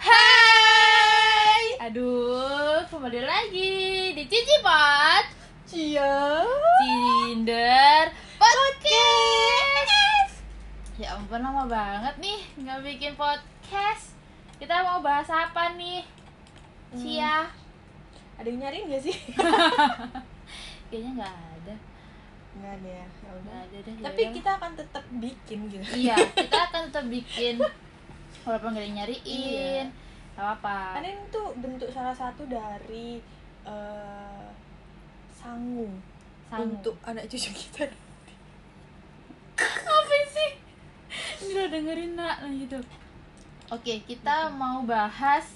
Hai, aduh kembali lagi di Cici Pot Cia Cinder Podcast. Ya ampun lama banget nih nggak bikin podcast. Kita mau bahas apa nih? Cia, Ada yang nyariin gak sih? kayaknya nggak. Nggak ada ya, ya udah. Nggak ada deh. Tapi yaudah. kita akan tetap bikin gitu iya kita akan tetap bikin walaupun yang nyariin. Iya. Gak apa-apa. Karena ini tuh bentuk salah satu dari eh sangu, Sangu. Untuk anak cucu kita apa sih udah dengerin nak nah gitu oke kita mau bahas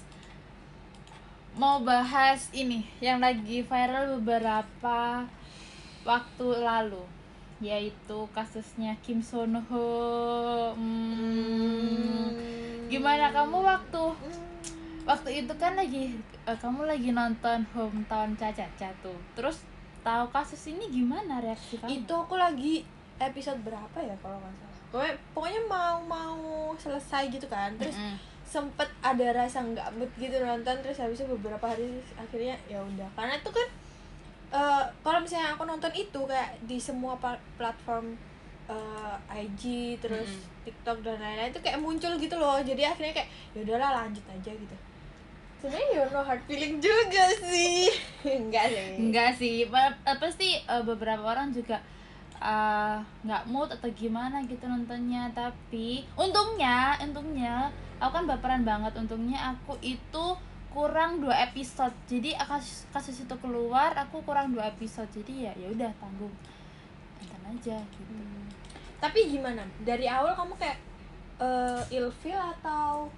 mau bahas ini yang lagi viral beberapa waktu lalu yaitu kasusnya Kim Son Ho. Hmm, gimana kamu waktu? Waktu itu kan lagi eh, kamu lagi nonton hometown Caca tuh. Terus tahu kasus ini gimana reaksi kamu? Itu aku lagi episode berapa ya kalau nggak salah? Pokoknya, pokoknya mau mau selesai gitu kan. Terus Mm-mm. sempet ada rasa nggak mood gitu nonton. Terus habisnya beberapa hari akhirnya ya udah. Karena itu kan eh, kalau misalnya aku nonton itu kayak di semua platform eh, IG terus Mm-mm. TikTok dan lain-lain itu kayak muncul gitu loh jadi akhirnya kayak ya udahlah lanjut aja gitu sebenarnya you no hard feeling juga sih enggak sih Enggak sih, pa- pasti eh, beberapa orang juga nggak mood atau gimana gitu nontonnya. Tapi untungnya, untungnya aku kan baperan banget. Untungnya aku itu kurang dua episode. Jadi kasus kasus itu keluar, aku kurang dua episode. Jadi ya ya udah tanggung, nonton aja gitu. Hmm. tapi gimana dari awal kamu kayak eh ilfil atau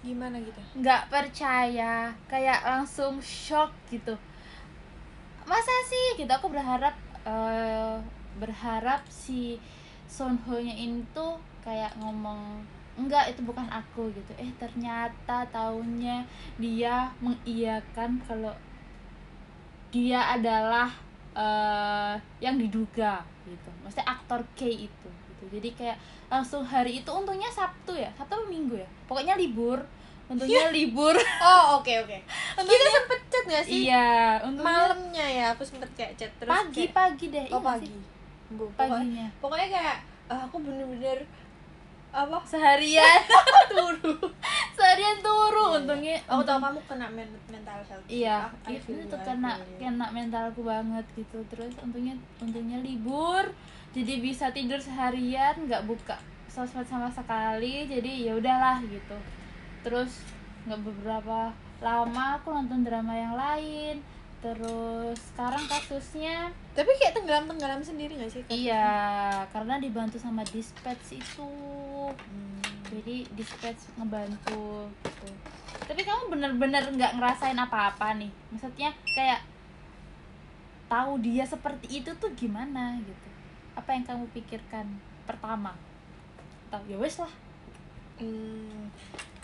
gimana gitu nggak percaya kayak langsung shock gitu masa sih gitu aku berharap eh, berharap si Son Ho nya itu kayak ngomong enggak itu bukan aku gitu. Eh ternyata taunya dia mengiyakan kalau dia adalah eh, yang diduga gitu. Maksudnya aktor K itu gitu. Jadi kayak langsung hari itu untungnya Sabtu ya Sabtu atau Minggu ya? Pokoknya libur. Untungnya libur. Oh oke oke. Kita sempet chat gak sih? Iya untungnya malamnya ya aku sempet kayak chat terus pagi kayak, pagi deh oh iya pagi sih, Bu, pokoknya, paginya. pokoknya kayak eh, aku bener-bener apa? Seharian. Turu. Seharian turu Iya. untungnya. Aku tahu kamu kena men- mental health. Iya I itu feel tuh kena kena mentalku banget gitu. Terus untungnya untungnya libur. Jadi bisa tidur seharian nggak buka sosmed sama sekali. Jadi ya udahlah gitu. Terus nggak beberapa lama aku nonton drama yang lain. Terus sekarang kasusnya tapi kayak tenggelam tenggelam sendiri gak sih iya karena dibantu sama dispatch itu Hmm. jadi dispatch ngebantu gitu. Tapi kamu bener-bener nggak ngerasain apa-apa nih? Maksudnya kayak tahu dia seperti itu tuh gimana gitu? Apa yang kamu pikirkan pertama? Tahu ya wes lah. Hmm,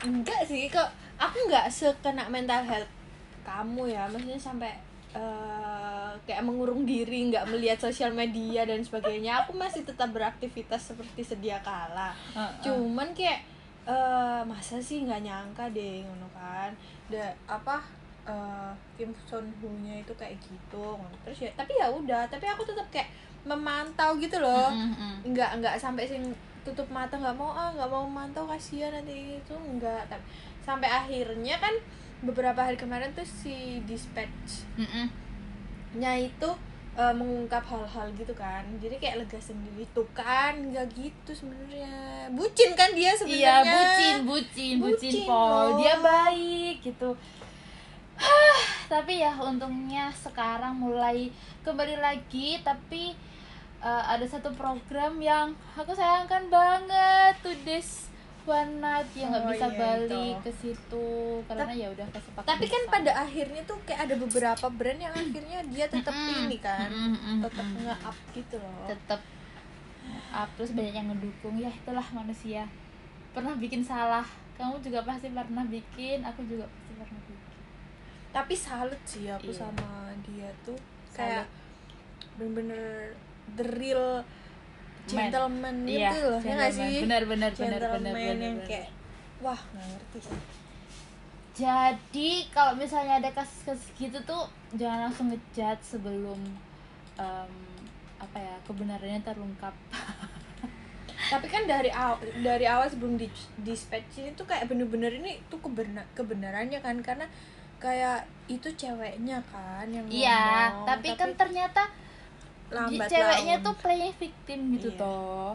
enggak sih kok aku nggak sekena mental health kamu ya. Maksudnya sampai eh, kayak mengurung diri nggak melihat sosial media dan sebagainya aku masih tetap beraktivitas seperti sedia kala. Cuman kayak eh, masa sih nggak nyangka deh ngono kan? Da, apa eh, Kim Son Ho nya itu kayak gitu terus ya tapi ya udah tapi aku tetap kayak memantau gitu loh. Nggak nggak sampai sing tutup mata nggak mau ah nggak mau memantau kasihan nanti itu nggak. Sampai akhirnya kan beberapa hari kemarin tuh si dispatch Mm-mm. Itu eh, mengungkap hal-hal gitu kan. Jadi kayak lega sendiri. Tuh kan nggak gitu sebenarnya. Bucin kan dia iya sebenarnya. bucin bucin bucin Bucin Paul. loh. dia baik gitu. Hah, tapi ya untungnya sekarang mulai kembali lagi. Tapi eh, ada satu program yang aku sayangkan banget. To this one night yang nggak Oh, bisa iya, balik itu. ke situ karena ya udah kesepakatan tapi kan pada akhirnya tuh kayak ada beberapa brand yang akhirnya dia tetap ini kan tetap mm-mm. nge-up gitu loh. Tetap up terus banyak yang ngedukung. Ya itulah manusia. Pernah bikin salah. Kamu juga pasti pernah bikin aku juga pasti pernah bikin. Tapi salut sih aku Iya. sama dia tuh. Kayak bener-bener the real gentleman Iya, gitu loh ya nggak sih? Benar, benar, benar, benar, benar, yang kayak wah nggak ngerti sih. Jadi kalau misalnya ada kasus-kasus gitu tuh jangan langsung ngejat sebelum em, apa ya kebenarannya terungkap. tapi kan dari awal dari awal sebelum di dispatch ini tuh kayak bener-bener ini tuh kebenar kebenarannya kan karena kayak itu ceweknya kan yang Iya, ngomong, tapi, kan ternyata lambat ceweknya laun. tuh playing victim gitu Iya. toh.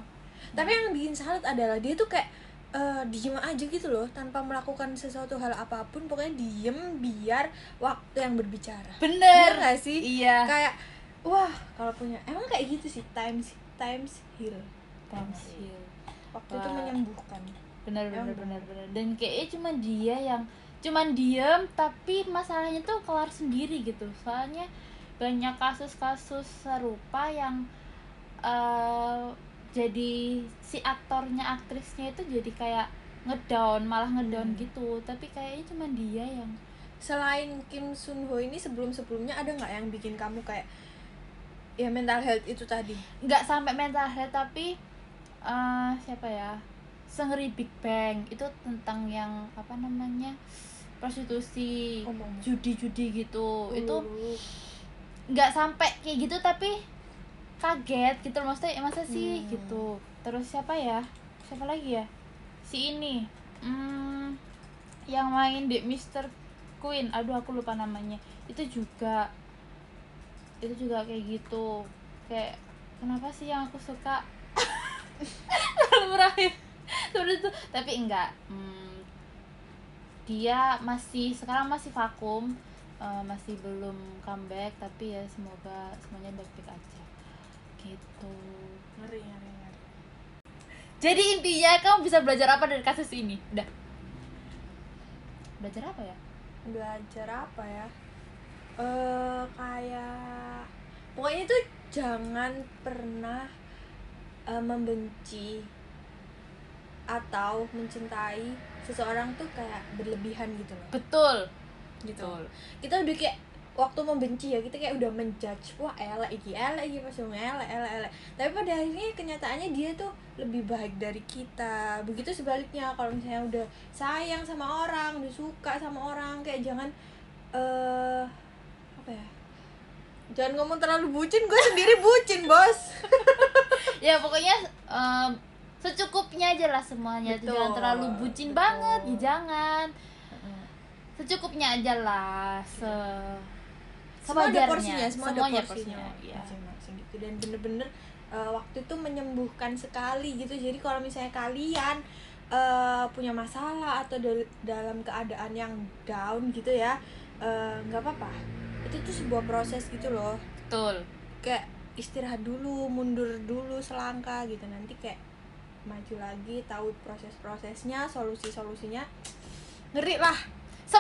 tapi yang bikin salut adalah dia tuh kayak eh, diem aja gitu loh tanpa melakukan sesuatu hal apa pun pokoknya diem biar waktu yang berbicara Bener. Iya nggak sih Iya. kayak wah kalau punya emang kayak gitu sih times times heal Tamsil. waktu itu Wah. menyembuhkan Bener bener bener bener. Dan kayaknya cuma dia yang cuman diem tapi masalahnya tuh kelar sendiri gitu. Soalnya banyak kasus-kasus serupa yang eh jadi si aktornya aktrisnya itu jadi kayak ngedown malah ngedown Hmm. gitu. Tapi kayaknya cuma dia yang selain Kim Sun Ho ini sebelum sebelumnya ada nggak yang bikin kamu kayak ya mental health itu tadi? Nggak sampai mental health tapi eh siapa ya? Sengeri Big Bang. Itu tentang yang apa namanya? Prostitusi judi-judi gitu. Itu Uh, nggak sampai kayak gitu tapi kaget gitu. Maksudnya eh, masa sih Hmm. gitu? Terus siapa ya? Siapa lagi ya? Si ini. Hmm, yang main di Mr. Queen. Aduh aku lupa namanya. Itu juga itu juga kayak gitu. Kayak kenapa sih yang aku suka? Lalu berakhir. Seperti itu tapi enggak. Hmm, dia masih sekarang masih vakum eh, masih belum comeback tapi ya semoga semuanya baik-baik aja. Gitu. Ngeri ngeri ngeri. Jadi intinya kamu bisa belajar apa dari kasus ini? Udah. Belajar apa ya? Belajar apa ya? Eh kayak pokoknya tuh jangan pernah eh, membenci atau mencintai seseorang tuh kayak berlebihan gitu loh. Betul gitu. Betul. Kita udah kayak waktu membenci ya kita kayak udah menjudge wah elek iki elek iki pas ngomong elek elek elek. Tapi pada akhirnya kenyataannya dia tuh lebih baik dari kita. Begitu sebaliknya kalau misalnya udah sayang sama orang udah suka sama orang kayak jangan eh apa ya? Jangan ngomong terlalu bucin gue sendiri bucin bos. Ya pokoknya em, secukupnya aja lah semuanya. Betul, jangan terlalu bucin betul. banget ya jangan secukupnya aja lah se semua ada porsinya semua semuanya ada porsinya, iya. masing-masing gitu. Dan bener-bener uh, waktu itu menyembuhkan sekali gitu. Jadi kalau misalnya kalian uh, punya masalah atau dal- dalam keadaan yang down gitu ya uh, nggak apa-apa. Itu tuh sebuah proses gitu loh. Betul. Kayak istirahat dulu mundur dulu selangkah gitu. Nanti kayak maju lagi tahu proses-prosesnya solusi-solusinya. Ngeri lah 様